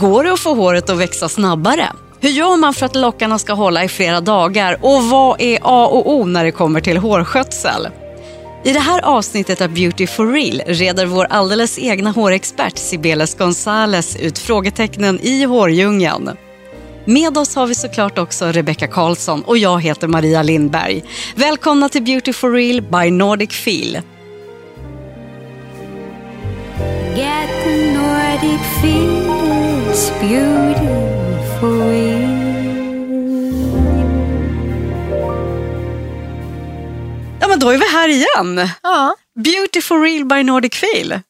Går det att få håret att växa snabbare? Hur gör man för att lockarna ska hålla i flera dagar? Och vad är A och O när det kommer till hårskötsel? I det här avsnittet av Beauty for real reder vår alldeles egna hårexpert Sibeles Gonzales ut frågetecknen i hårdjungeln. Med oss har vi såklart också Rebecca Karlsson och jag heter Maria Lindberg. Välkomna till Beauty for real by Nordic Feel. Get the Nordic feel, it's beautiful. Ja, men då är vi här igen. Ja. Beauty for real by Nordic Feel.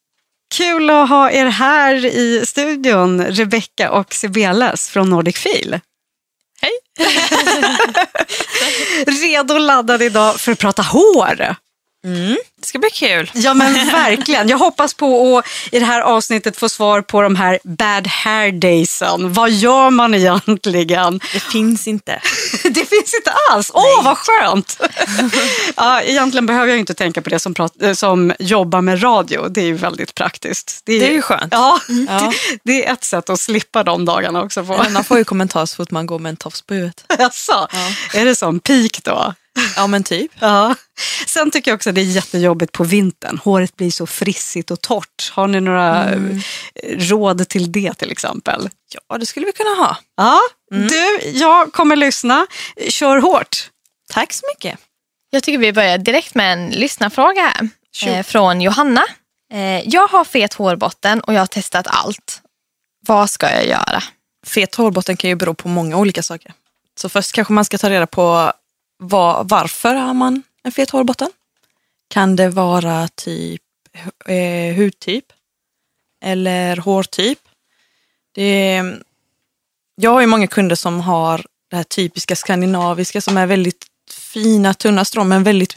Kul att ha er här i studion, Rebecca och Sibeles från Nordic Feel. Hej! Redo och laddade idag för att prata hår. Mm, det ska bli kul. Ja men verkligen. Jag hoppas på att i det här avsnittet få svar på de här bad hair daysen. Vad gör man egentligen? Det finns inte. Det finns inte alls. Åh, vad skönt! ja, egentligen behöver jag inte tänka på det som, eh, som jobbar med radio. Det är ju väldigt praktiskt. Det är ju skönt. Ja, Ja. Det, det är ett sätt att slippa de dagarna också. På. Man får ju kommentar så fort man går med en tofs på huvudet. Jaså, är det som peak då? Ja men typ. Ja. Sen tycker jag också att det är jättejobbigt på vintern. Håret blir så frissigt och torrt. Har ni några Mm. eh, råd till det till exempel? Ja det skulle vi kunna ha. Ja, Mm. du, jag kommer lyssna. Kör hårt. Tack så mycket. Jag tycker vi börjar direkt med en lyssnarfråga här. Sure. Eh, från Johanna. Eh, jag har fet hårbotten och jag har testat allt. Vad ska jag göra? Fet hårbotten kan ju bero på många olika saker. Så först kanske man ska ta reda på vad, varför har man en fet hårbotten? Kan det vara typ eh, hudtyp? Eller hårtyp? Det, jag har ju många kunder som har det här typiska skandinaviska som är väldigt fina tunna strån men väldigt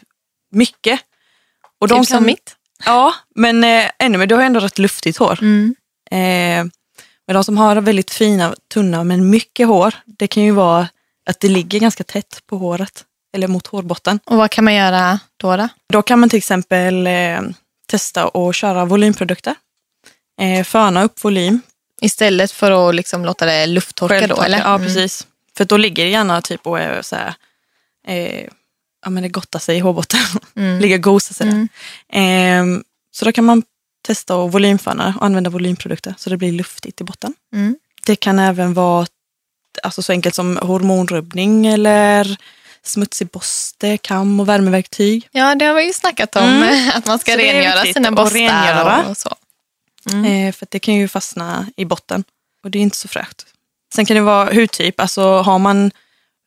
mycket. Och typ som mitt. Ja, men eh, ännu mer, du har ju ändå rätt luftigt hår. Mm. Eh, men de som har väldigt fina, tunna men mycket hår, det kan ju vara att det ligger ganska tätt på håret eller mot hårbotten. Och vad kan man göra då? då? Då kan man till exempel eh, testa att köra volymprodukter. Eh, föna upp volym. Istället för att liksom låta det lufttorka då? självtorka. Eller? Ja, Mm. precis. För då ligger det gärna typ och är så här, eh, ja men det gottar sig i hårbotten. Mm. Ligger och gosar sig. Mm. Eh, så då kan man testa att volymföna och använda volymprodukter så det blir luftigt i botten. Mm. Det kan även vara alltså, så enkelt som hormonrubbning eller smutsig borste, kam och värmeverktyg. Ja, det har vi ju snackat om. Mm. Att man ska Så rengöra viktigt sina borstar rengöra. och, så. Mm. Eh, för det kan ju fastna i botten och det är inte så fräscht. Sen kan det vara hudtyp, alltså har man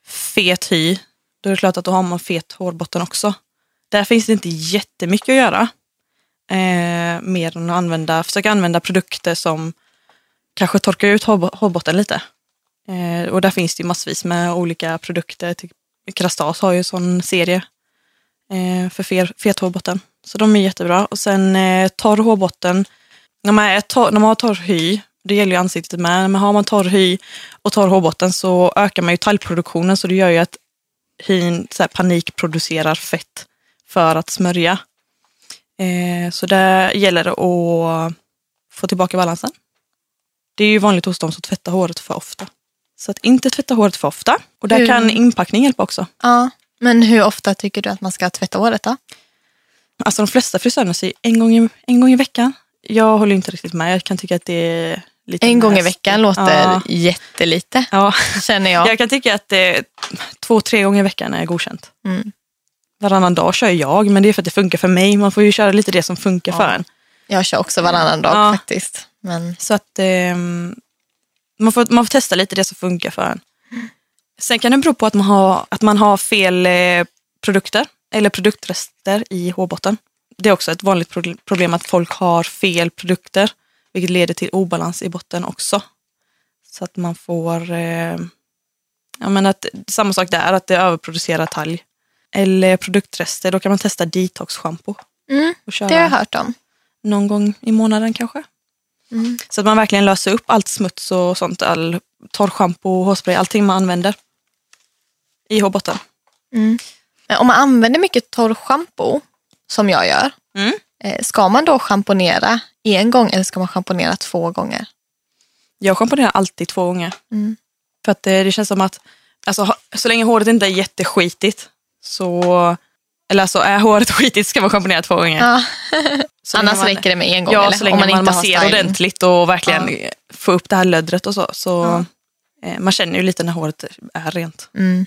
fet hy, då är det klart att då har man fet hårbotten också. Där finns det inte jättemycket att göra. Eh, mer än att använda, försöka använda produkter som kanske torkar ut hår, hårbotten lite. Eh, och där finns det ju massvis med olika produkter. Typ Krastas har ju en sån serie eh, för fet, fet hårbotten. Så de är jättebra. Och sen eh, torr hårbotten. När man, är torr, när man har torr hy, det gäller ju ansiktet med, men har man torr hy och torr hårbotten så ökar man ju talgproduktionen så det gör ju att hyn så här, panikproducerar fett för att smörja. Eh, så där gäller det att få tillbaka balansen. Det är ju vanligt hos de som tvättar håret för ofta. Så att inte tvätta håret för ofta. Och där Hur- kan inpackning hjälpa också. Ja. Men hur ofta tycker du att man ska tvätta håret då? Alltså de flesta frisörerna säger en gång, i, en gång i veckan. Jag håller inte riktigt med. Jag kan tycka att det är lite En gång i veckan låter Ja. jättelite, Ja. känner jag. Jag kan tycka att det, två, tre gånger i veckan är godkänt. Mm. Varannan dag kör jag, men det är för att det funkar för mig. Man får ju köra lite det som funkar Ja. för en. Jag kör också varannan dag Ja. faktiskt. Men Så att ehm, man, får, man får testa lite det som funkar för en. Sen kan det bero på att man har, att man har fel eh, produkter eller produktrester i hårbotten. Det är också ett vanligt pro- problem att folk har fel produkter, vilket leder till obalans i botten också. Så att man får, eh, ja men att, samma sak där, att det överproducerar talg. Eller produktrester, då kan man testa detox-shampoo. mm, det har jag hört om. någon gång i månaden kanske. Mm. Så att man verkligen löser upp allt smuts och sånt, all torrschampo, hårspray, allting man använder i hårbotten. Mm. Men om man använder mycket torrschampo, som jag gör, Mm. eh, ska man då schamponera en gång eller ska man schamponera två gånger? Jag schamponerar alltid två gånger. Mm. För att det, det känns som att alltså, så länge håret inte är jätteskitigt så eller alltså är håret skitigt ska man schamponera två gånger. Ja. Så Annars man, räcker det med en gång. Ja, eller? så länge Om man, man inte masserar ordentligt och verkligen får upp det här löddret och så. så Ja. eh, man känner ju lite när håret är rent. Mm.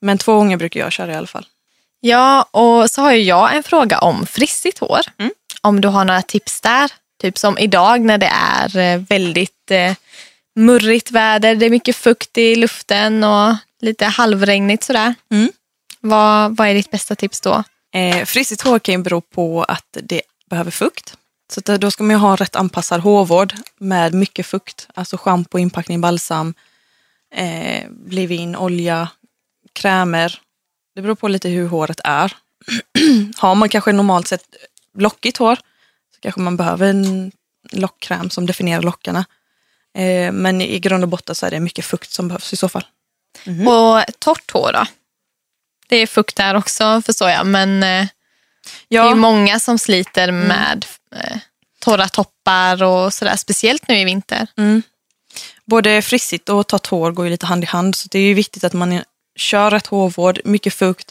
Men två gånger brukar jag köra i alla fall. Ja, och så har ju jag en fråga om frissigt hår. Mm. Om du har några tips där. Typ som idag när det är eh, väldigt eh, murrigt väder. Det är mycket fukt i luften och lite halvregnigt sådär. Mm. Vad, vad är ditt bästa tips då? Eh, frissigt hår kan ju bero på att det behöver fukt. Så att eh, då ska man ju ha en rätt anpassad hårvård med mycket fukt. Alltså schampo, inpackning, balsam, eh, leave-in, olja, krämer. Det beror på lite hur håret är. har man kanske normalt sett lockigt hår så kanske man behöver en lockkräm som definierar lockarna. Eh, men i grund och botten så är det mycket fukt som behövs i så fall. Mm. Och torrt hår då? Det är fukt där också förstår jag, men eh, det är Ja, många som sliter med eh, torra toppar och sådär, speciellt nu i vinter. Mm. Både frissigt och torrt hår går ju lite hand i hand. Så det är ju viktigt att man kör rätt hårvård, mycket fukt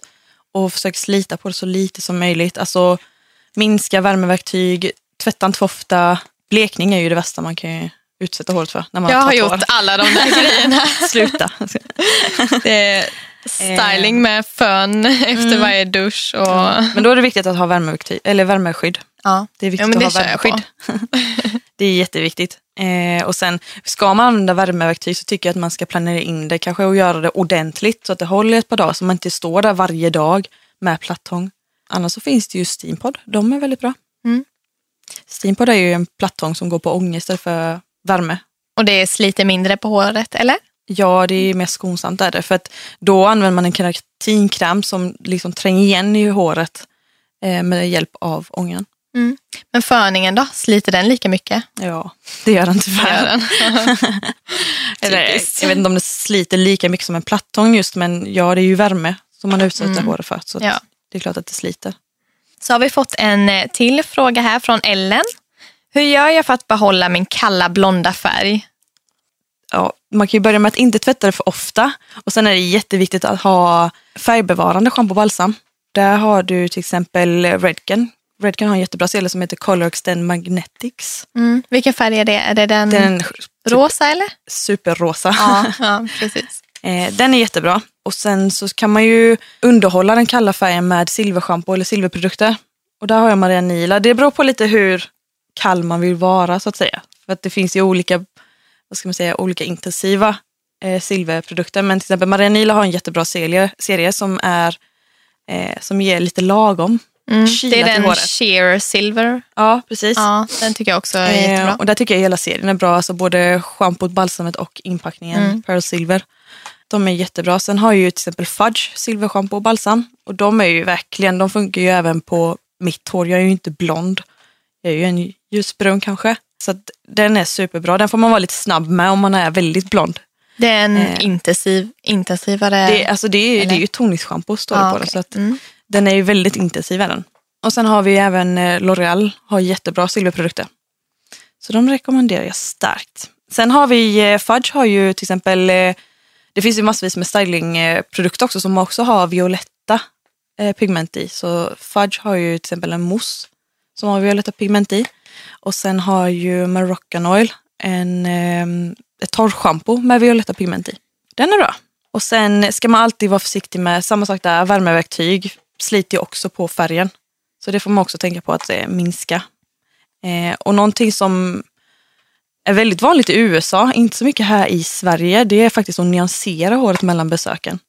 och försöker slita på det så lite som möjligt. Alltså minska värmeverktyg, tvätta inte för ofta. Blekning är ju det värsta man kan utsätta håret för. När man Jag har gjort hår. alla de där grejerna. Sluta. Det styling med fön efter varje dusch. Och, Men då är det viktigt att ha värmeverktyg, eller värmeskydd. ja. Det är viktigt Ja, det att ha värmeskydd. det är jätteviktigt. Eh, och sen ska man använda värmeverktyg så tycker jag att man ska planera in det kanske och göra det ordentligt så att det håller ett par dagar så man inte står där varje dag med plattång. Annars så finns det ju Steampod. De är väldigt bra. Mm. Steampod är ju en plattång som går på ånga istället för värme. Och det sliter mindre på håret, eller? Ja, det är mer skonsamt är det. För att då använder man en keratinkräm som liksom tränger igen i håret eh, med hjälp av ångan. Men föningen då? Sliter den lika mycket? Ja, det gör den tyvärr. Gör den? Eller, jag vet inte om det sliter lika mycket som en plattång just, men ja, det är ju värme som man utsätter håret för. Så Ja. det är klart att det sliter. Så har vi fått en eh, till fråga här från Ellen. Hur gör jag för att behålla min kalla blonda färg? Ja, man kan ju börja med att inte tvätta det för ofta. Och sen är det jätteviktigt att ha färgbevarande schampo och balsam. Där har du till exempel Redken. Redken har en jättebra serie som heter Color Extend Magnetics. Mm. Vilken färg är det? Är det den Den rosa eller? superrosa. Ja, ja precis. Eh, den är jättebra. Och sen så kan man ju underhålla den kalla färgen med silverschampo eller silverprodukter. Och där har jag Maria Nila. Det beror på lite hur kall man vill vara så att säga. För att det finns ju olika, vad ska man säga, olika intensiva eh, silverprodukter. Men till exempel Maria Nila har en jättebra serie, serie som, är, eh, som ger lite lagom Mm. Det är den sheer silver. Ja, precis. Ja, den tycker jag också är Eh, jättebra. och där tycker jag hela serien är bra, alltså både schampot, balsamet och inpackningen Mm. Pearl Silver. De är jättebra. Sen har jag ju till exempel Fudge silverschampo och balsam. Och de är ju verkligen, de funkar ju även på mitt hår. Jag är ju inte blond. Jag är ju en ljusbrun kanske. Så den är superbra. Den får man vara lite snabb med om man är väldigt blond. Det är en eh, intensiv, intensivare... Det, är- alltså det, är, det eller? är ju toningsschampo står det Ja, på den. okej. Så att Mm. den är ju väldigt intensiv är den. Och sen har vi även eh, L'Oreal, har jättebra silverprodukter. Så de rekommenderar jag starkt. Sen har vi, eh, Fudge har ju till exempel, eh, det finns ju massvis med stylingprodukter också som också har violetta pigment i. Så Fudge har ju till exempel en mousse som har violetta pigment i. Och sen har ju Moroccan Oil en, ehm, ett torrschampo med violetta pigment i. Den är bra. Och sen ska man alltid vara försiktig med, samma sak där, värmeverktyg sliter ju också på färgen. Så det får man också tänka på att eh, minska. Eh, och någonting som är väldigt vanligt i USA, inte så mycket här i Sverige, det är faktiskt att nyansera håret mellan besöken.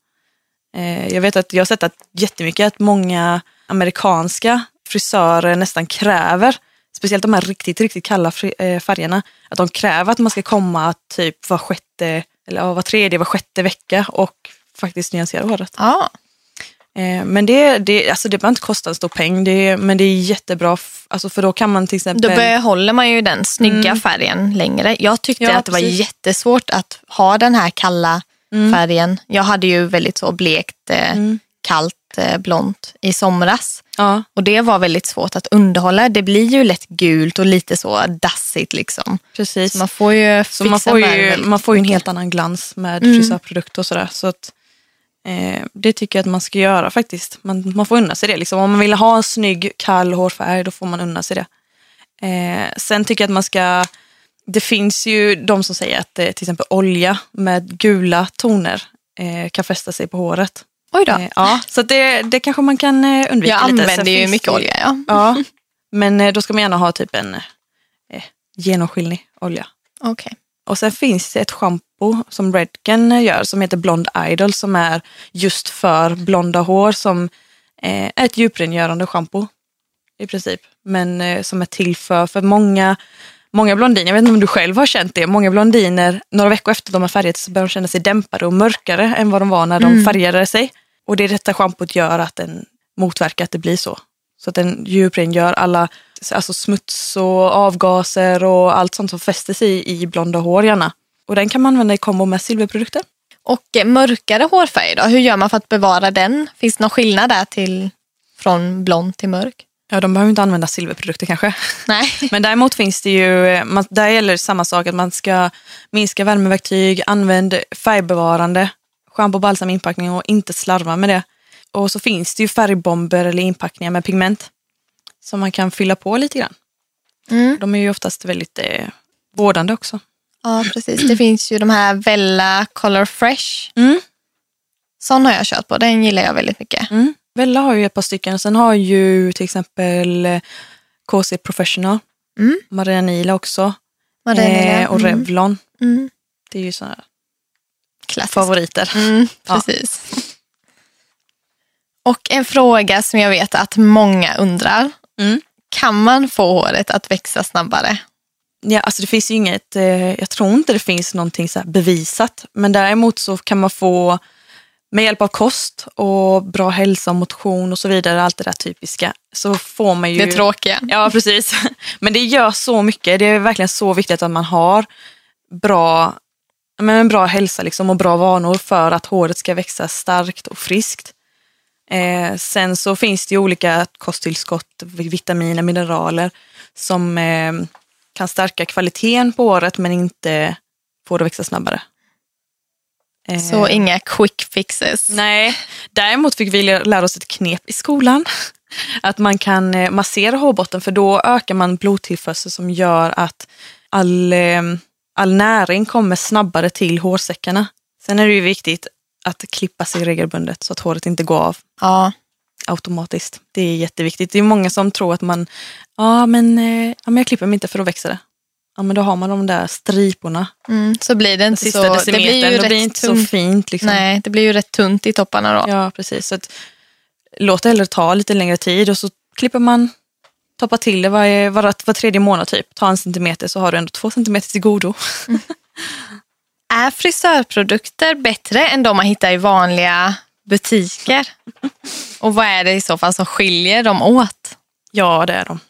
Eh, jag vet att jag har sett att jättemycket att många amerikanska frisörer nästan kräver, speciellt de här riktigt, riktigt kalla eh, färgerna, att de kräver att man ska komma typ var sjätte, eller var tredje, var sjätte vecka och faktiskt nyansera håret. Ja, Eh, Men det, det, alltså det behöver inte kosta en stor peng, det, men det är jättebra, alltså för då kan man till exempel... då behåller man ju den snygga färgen längre. Jag tyckte Ja, att det var precis. jättesvårt att ha den här kalla färgen. Jag hade ju väldigt så blekt, eh, Mm. kallt eh, blont i somras. Ja, Och det var väldigt svårt att underhålla. Det blir ju lätt gult och lite så dassigt liksom. precis. Så man får ju Så man får, ju, man får ju en helt annan glans med Mm. frisörprodukter och sådär. Så att, eh, det tycker jag att man ska göra faktiskt. Man, man får unna sig det. Liksom. Om man vill ha en snygg kall hårfärg då får man unna sig det. Eh, sen tycker jag att man ska... Det finns ju de som säger att eh, till exempel olja med gula toner eh, kan fästa sig på håret. Oj då. Eh, ja, så det, det kanske man kan eh, undvika Jag lite. Sen använder ju mycket det olja. Ja. Ja, men eh, då ska man gärna ha typ en eh, genomskinlig olja. Okej. Och sen finns det ett schampo som Redken gör som heter Blond Idol som är just för blonda hår som eh, är ett djuprengörande schampo i princip. Men eh, som är till för, för många, många blondiner, jag vet inte om du själv har känt det, många blondiner några veckor efter de har färgat så börjar de känna sig dämpade och mörkare än vad de var när de färgade sig. Och det är detta schampot gör att den motverkar att det blir så. Så att den djuprengör alla alltså smuts och avgaser och allt sånt som fäster sig i blonda hår gärna. Och den kan man använda i kombo med silverprodukter. Och eh, mörkare hårfärg då? Hur gör man för att bevara den? Finns det någon skillnad där till från blond till mörk? Ja, de behöver inte använda silverprodukter kanske. Nej. Men däremot finns det ju, man, där gäller samma sak att man ska minska värmeverktyg, använd färgbevarande, schampo, balsam, inpackning och inte slarva med det. Och så finns det ju färgbomber eller inpackningar med pigment som man kan fylla på lite grann. Mm. De är ju oftast väldigt eh, vårdande också. Ja, precis. Det finns ju de här Vella Color Fresh. Mm. Sån har jag kört på. Den gillar jag väldigt mycket. Mm. Vella har ju ett par stycken. Sen har ju till exempel eh, KC Professional, Mm. Marianila också Marinella. eh, och Mm. Revlon. Mm. Det är ju sådana Klassiskt. favoriter. Mm, Ja. precis. Och en fråga som jag vet att många undrar. Mm. Kan man få håret att växa snabbare? Ja, alltså det finns ju inget, eh, jag tror inte det finns någonting så bevisat, men däremot så kan man få med hjälp av kost och bra hälsa och motion och så vidare, allt det där typiska, så får man ju... Det tråkiga. Ja, precis. Men det gör så mycket. Det är verkligen så viktigt att man har bra, men en bra hälsa liksom och bra vanor för att håret ska växa starkt och friskt. Eh, sen så finns det ju olika kosttillskott, vitaminer, mineraler som eh, kan stärka kvaliteten på håret men inte få det att växa snabbare. Eh, Så inga quick fixes. Nej, däremot fick vi lära oss ett knep i skolan. Att man kan eh, massera hårbotten för då ökar man blodtillförsel som gör att all, eh, all näring kommer snabbare till hårsäckarna. Sen är det ju viktigt att klippa sig regelbundet så att håret inte går av Ja, automatiskt. Det är jätteviktigt. Det är många som tror att man, ja men, eh, ja, men jag klipper mig inte för då växer det. Ja men då har man de där striporna. mm, så blir det inte så. Det blir ju då blir rätt inte så fint. Liksom. Nej, det blir ju rätt tunt i topparna då. Ja, precis. Så att, låt det hellre ta lite längre tid och så klipper man, toppar till det varje, var, var tredje månad typ. Ta en centimeter så har du ändå två centimeter till godo. Är frisörprodukter bättre än de man hittar i vanliga butiker? Och vad är det i så fall som skiljer dem åt? Ja, det är de.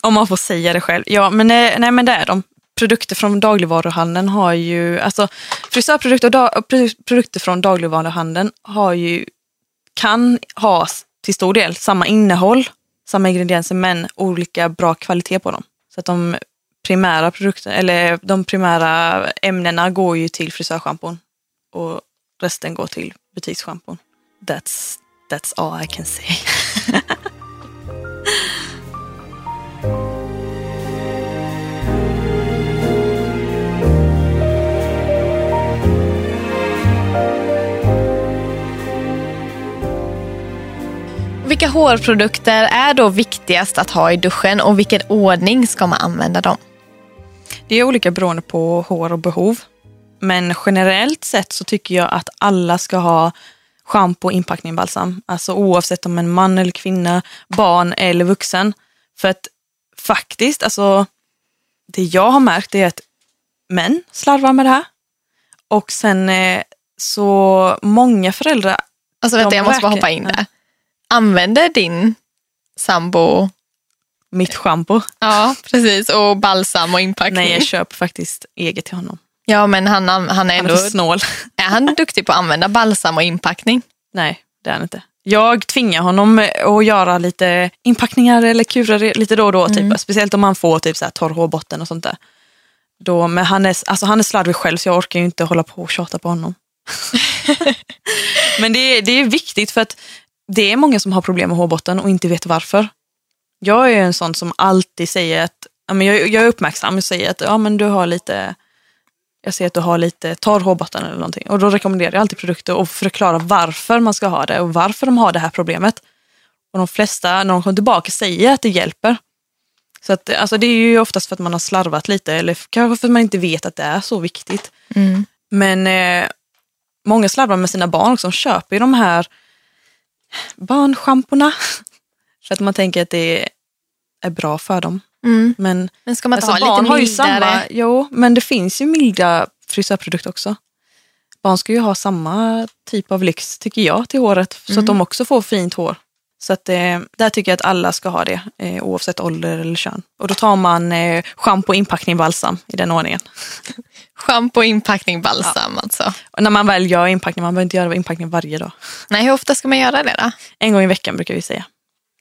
Om man får säga det själv. Ja, men, eh, nej, men det är de. Produkter från dagligvaruhandeln har ju, alltså frisörprodukter och da, pro- produkter från dagligvaruhandeln har ju, kan ha till stor del samma innehåll, samma ingredienser men olika bra kvalitet på dem. Så att de primära produkterna, eller de primära ämnena går ju till frisörschampon och resten går till butiksschampon. That's, that's all I can say. Vilka hårprodukter är då viktigast att ha i duschen och vilken ordning ska man använda dem? Det är olika beroende på hår och behov. Men generellt sett så tycker jag att alla ska ha schampo, inpackning, balsam. Alltså oavsett om en man eller kvinna, barn eller vuxen. För att faktiskt, alltså det jag har märkt är att män slarvar med det här. Och sen eh, så många föräldrar, Alltså vänta, jag måste bara hoppa in där. Använder din sambo mitt schampo, Ja, precis. Och balsam och inpackning. nej jag köper faktiskt eget till honom. Ja, men han, han är Han är ändå snål. är han duktig på att använda balsam och inpackning. nej, det är han inte. Jag tvingar honom att göra lite inpackningar eller kurer lite då och då. Typ. Speciellt om han får typ så här torr hårbotten och sånt där. Då, men han är, alltså han är slarvig själv så jag orkar ju inte hålla på och tjata på honom. men det är, det är viktigt för att det är många som har problem med hårbotten och inte vet varför. Jag är en sån som alltid säger att, jag är uppmärksam och säger att ja, men du har lite, jag ser att du har lite torr hårbotten eller någonting. Och då rekommenderar jag alltid produkter och förklarar varför man ska ha det och varför de har det här problemet. Och de flesta, när de kommer tillbaka, säger att det hjälper. Så att, alltså det är ju oftast för att man har slarvat lite eller kanske för att man inte vet att det är så viktigt. Mm. Men eh, många slarvar med sina barn också. De köper ju de här barnschampona för att man tänker att det är bra för dem. Mm. Men Men ska man inte alltså, ha barn lite har ju mildare? samma, jo, men det finns ju milda frisörprodukter också. Barn ska ju ha samma typ av lyx, tycker jag, till håret så Mm. att de också får fint hår. Så att, eh, där tycker jag att alla ska ha det, eh, oavsett ålder eller kön. Och då tar man eh, schampo, inpackning, balsam i den ordningen. Shampoo, inpackning, balsam alltså. Och när man väl gör inpackning, man behöver inte göra inpackning varje dag. Nej, hur ofta ska man göra det då? En gång i veckan brukar vi säga.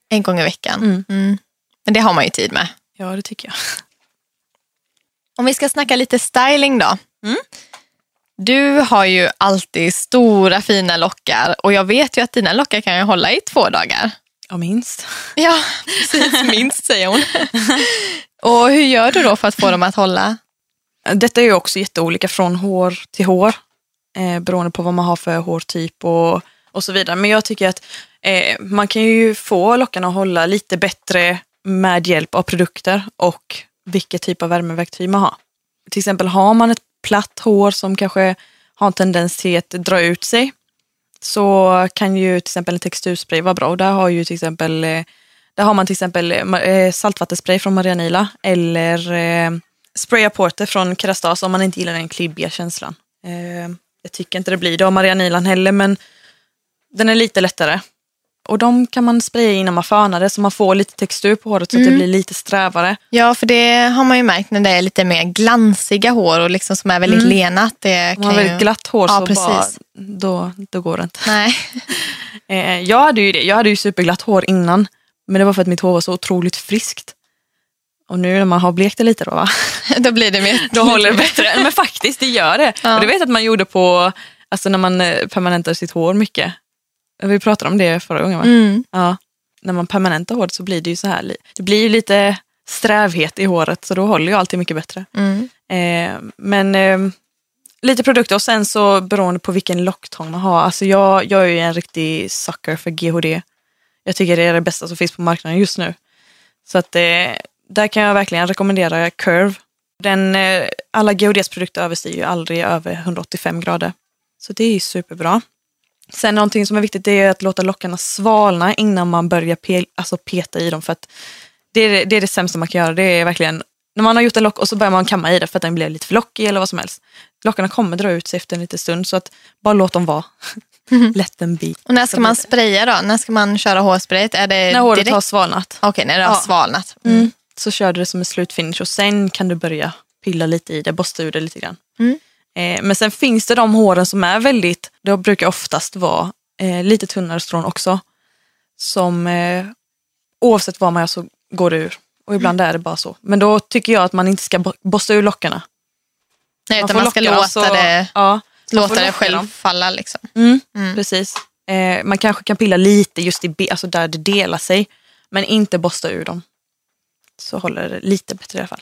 En gång i veckan. Mm. Mm. Men det har man ju tid med. Ja, det tycker jag. Om vi ska snacka lite styling då. Mm. Du har ju alltid stora fina lockar och jag vet ju att dina lockar kan ju hålla i två dagar. Ja, minst. Ja, precis. Minst säger hon. och hur gör du då för att få dem att hålla? Detta är ju också jätteolika från hår till hår. Eh, beroende på vad man har för hårtyp och, och så vidare. Men jag tycker att eh, man kan ju få lockarna att hålla lite bättre med hjälp av produkter och vilket typ av värmeverktyg man har. Till exempel har man ett platt hår som kanske har en tendens till att dra ut sig så kan ju till exempel en texturspray vara bra. Och där har ju till exempel eh, där har man till exempel eh, eh, saltvattenspray från Marianila eller eh, spray-apporter från Kerastase om man inte gillar den klibbiga känslan. Eh, jag tycker inte det blir det av Marianilan heller men den är lite lättare. Och de kan man spraya innan man fönar det så man får lite textur på håret så att det blir lite strävare. Ja, för det har man ju märkt när det är lite mer glansiga hår och liksom som är väldigt lenat. Det Om man har ju... väldigt glatt hår Ja, så precis. bara, då, då går det inte. Nej. Eh, jag hade ju det. Jag hade ju superglatt hår innan. Men det var för att mitt hår var så otroligt friskt. Och nu när man har blekt det lite då va? Då blir det mer... Då håller det bättre. Men faktiskt, det gör det. Ja. Och det vet att man gjorde på, alltså när man eh, permanentar sitt hår mycket. Vi pratade om det förra gången va? Mm. Ja. När man permanentar håret så blir det ju så här, det blir ju lite strävhet i håret så då håller ju alltid mycket bättre. Mm. Eh, men eh, lite produkter och sen så beroende på vilken locktång man har. Alltså jag, jag är ju en riktig sucker för GHD. Jag tycker det är det bästa som finns på marknaden just nu. Så att eh, där kan jag verkligen rekommendera Curve. Den, eh, alla GHDs produkter överstiger ju aldrig över 185 grader. Så det är superbra. Sen någonting som är viktigt det är att låta lockarna svalna innan man börjar pe alltså peta i dem. För att det, är, det- det är det sämsta man kan göra. Det är verkligen när man har gjort en lock och så börjar man kamma i det för att den blir lite för lockig eller vad som helst. Lockarna kommer dra ut sig efter en liten stund så att bara låt dem vara. Let them be. Och när ska man spraya då? När ska man köra hårsprayet? Är det När håret direkt? har svalnat Okej, när det har Ja. svalnat. mm. så kör du det som en slutfinish och sen kan du börja pilla lite i det, borsta ur det lite grann. Mm. Eh, men sen finns det de håren som är väldigt, det brukar oftast vara eh, lite tunnare strån också. Som eh, oavsett vad man gör så går det ur. Och ibland är det bara så. Men då tycker jag att man inte ska bo- borsta ur lockarna. Nej, utan man ska låta så- det, ja, låta det själv dem. falla. Liksom. Mm, Mm. Precis. Eh, man kanske kan pilla lite just i, alltså där det delar sig. Men inte borsta ur dem. Så håller det lite bättre i alla fall.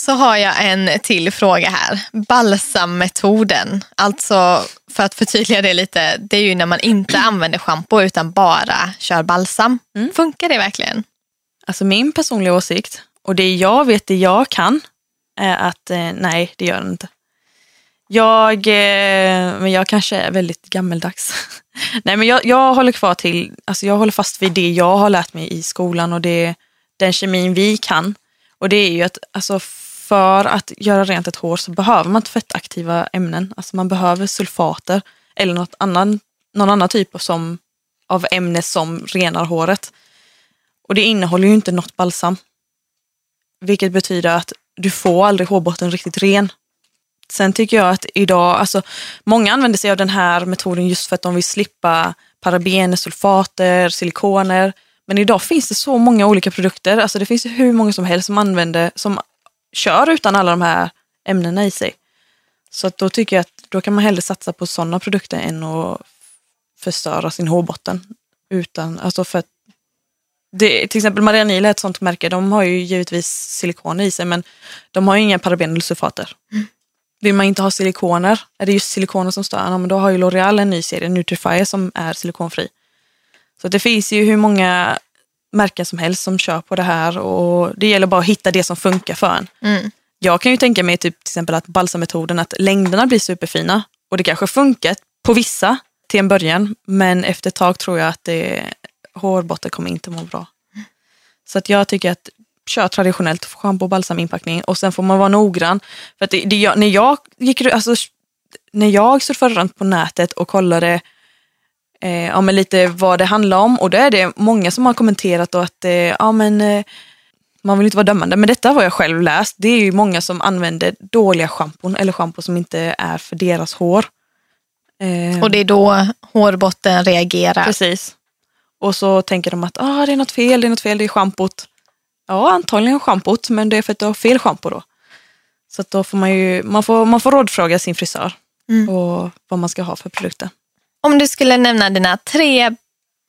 Så har jag en till fråga här. Balsammetoden. Alltså, för att förtydliga det lite, det är ju när man inte använder schampo utan bara kör balsam. Mm. Funkar det verkligen? Alltså min personliga åsikt och det jag vet, det jag kan, är att eh, nej, det gör den inte. Jag, eh, men jag kanske är väldigt gammeldags. nej, men jag, jag håller kvar till, alltså jag håller fast vid det jag har lärt mig i skolan och det, den kemin vi kan. Och det är ju att alltså, för att göra rent ett hår så behöver man fettaktiva ämnen. Alltså man behöver sulfater eller något annan, någon annan typ av, som, av ämne som renar håret. Och det innehåller ju inte något balsam. Vilket betyder att du får aldrig hårbotten riktigt ren. Sen tycker jag att idag, alltså många använder sig av den här metoden just för att de vill slippa parabener, sulfater, silikoner. Men idag finns det så många olika produkter. Alltså det finns hur många som helst som använder, som kör utan alla de här ämnena i sig. Så att då tycker jag att då kan man hellre satsa på sådana produkter än att förstöra sin hårbotten. Utan, alltså för att det, till exempel Marianil är ett sånt märke, de har ju givetvis silikoner i sig men de har ju inga parabener eller sulfater. Vill man inte ha silikoner, är det just silikoner som stör, men då har ju L'Oreal en ny serie, Nutrifier, som är silikonfri. Så det finns ju hur många märken som helst som kör på det här och det gäller bara att hitta det som funkar för en. Mm. Jag kan ju tänka mig typ, till exempel att balsammetoden, att längderna blir superfina och det kanske funkar på vissa till en början men efter ett tag tror jag att det, hårbotten kommer inte må bra. Så att jag tycker att kör traditionellt schampo och balsaminpackning och sen får man vara noggrann. För att det, det, när, jag gick, alltså, när jag surfade runt på nätet och kollade eh, ja, men lite vad det handlar om och då är det många som har kommenterat då att eh, ja, men, eh, man vill inte vara dömande, men detta har jag själv läst. Det är ju många som använder dåliga schampon eller schampo som inte är för deras hår. Eh, Och det är då hårbotten reagerar. Precis. Och så tänker de att ah, det är något fel, det är något fel, det är schampot. Ja, antagligen schampot, men det är för att du har fel schampo då. Så att då får man ju, man får, man får rådfråga sin frisör och vad man ska ha för produkter. Om du skulle nämna dina tre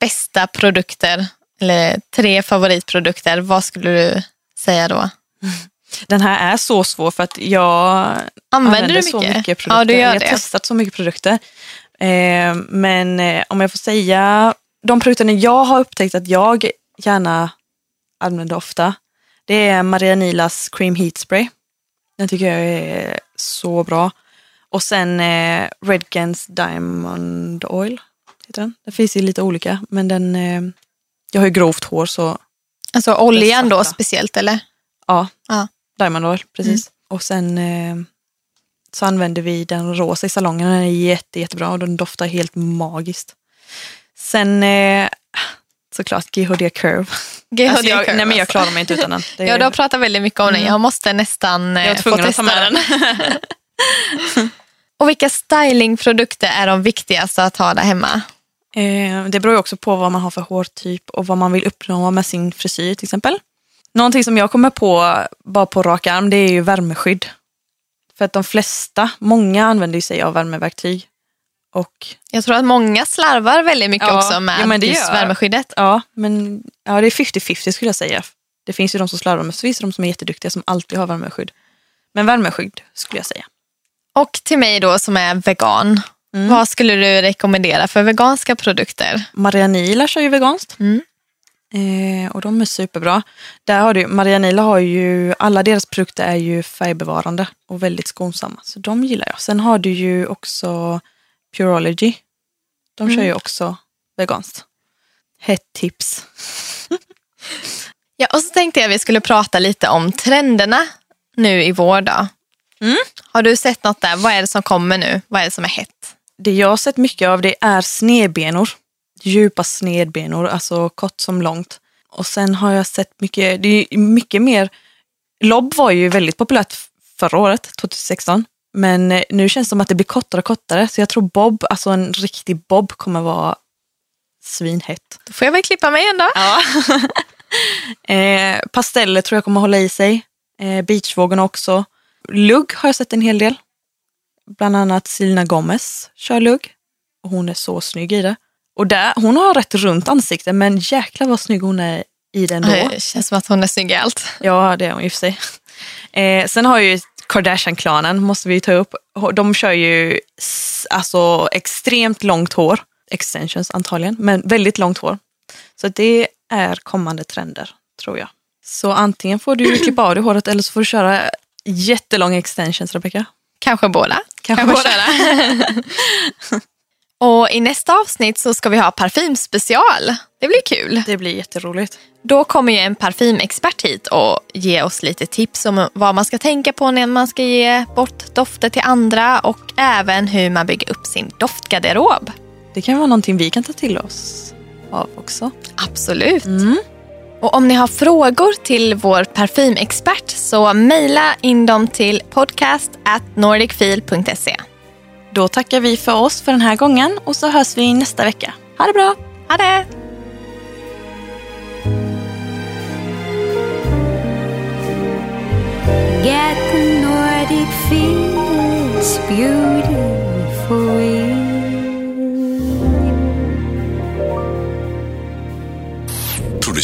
bästa produkter eller tre favoritprodukter, vad skulle du säga då? Den här är så svår för att jag Använder du så mycket? produkter. Ja, du gör jag har det. testat så mycket produkter. Eh, men eh, om jag får säga, de produkterna jag har upptäckt att jag gärna använder ofta, det är Marianilas Cream Heat Spray. Den tycker jag är så bra. Och sen eh, Redgens Diamond Oil. Heter den. Det finns ju lite olika, men den, eh, jag har ju grovt hår så Alltså oljan då speciellt eller? Ja, Ja. Diamond Oil, precis. Och sen eh, så använder vi den rosa i salongen. Den är jätte, jättebra och den doftar helt magiskt. Sen eh, såklart GHD Curve. GHD Alltså jag, Curve, nej men jag alltså. klarar mig inte utan den. Det, Ja, du har pratat väldigt mycket om den. Jag måste nästan eh, jag är få testa den. Och vilka stylingprodukter är de viktigaste att ha där hemma? Eh, det beror också på vad man har för hårtyp och vad man vill uppnå med sin frisyr till exempel. Någonting som jag kommer på bara på rak arm det är ju värmeskydd. För att de flesta, många använder sig av värmeverktyg. Och Jag tror att många slarvar väldigt mycket Ja, också med ja, men det just gör- värmeskyddet. Ja, men ja, det är 50-50 skulle jag säga. Det finns ju de som slarvar men så finns det de som är jätteduktiga som alltid har värmeskydd. Men värmeskydd skulle jag säga. Och till mig då som är vegan, Mm. vad skulle du rekommendera för veganska produkter? Marianila kör ju veganskt. Mm. Eh, och de är superbra. Där har du, Marianila har ju, alla deras produkter är ju färgbevarande och väldigt skonsamma. Så de gillar jag. Sen har du ju också Purology. De kör Mm. ju också veganskt. Hett tips. Ja, och så tänkte jag vi skulle prata lite om trenderna nu i vår dag. Mm. Har du sett något där? Vad är det som kommer nu? Vad är det som är hett? Det jag har sett mycket av det är snedbenor. Djupa snedbenor, alltså kort som långt. Och sen har jag sett mycket, det är mycket mer, lobb var ju väldigt populärt förra året, 2016. Men eh, nu känns det som att det blir kortare och kortare. Så jag tror bob, alltså en riktig bob kommer vara svinhett. Då får jag väl klippa mig ändå. Ja. eh, pasteller tror jag kommer hålla i sig. Eh, beachvågen också. Lugg har jag sett en hel del. Bland annat Selena Gomez kör lugg. Och hon är så snygg i det. Och där, hon har rätt runt ansikte men jäklar vad snygg hon är i det ändå. Det känns som att hon är snygg i allt. Ja, det är hon i och för sig. Eh, sen har ju Kardashian-klanen, måste vi ta upp. De kör ju alltså extremt långt hår. Extensions antagligen, men väldigt långt hår. Så det är kommande trender, tror jag. Så antingen får du klippa av dig håret eller så får du köra jättelånga extensions, Rebecca. Kanske båda. Kanske Kanske båda. Och i nästa avsnitt så ska vi ha parfymspecial. Det blir kul. Det blir jätteroligt. Då kommer ju en parfymexpert hit och ge oss lite tips om vad man ska tänka på när man ska ge bort dofter till andra och även hur man bygger upp sin doftgarderob. Det kan vara någonting vi kan ta till oss av också. Absolut. Mm. Och om ni har frågor till vår parfymexpert så mejla in dem till podcast at nordicfeel.se. Då tackar vi för oss för den här gången och så hörs vi nästa vecka. Ha det bra! Ha det! Get the Nordic feels beautiful.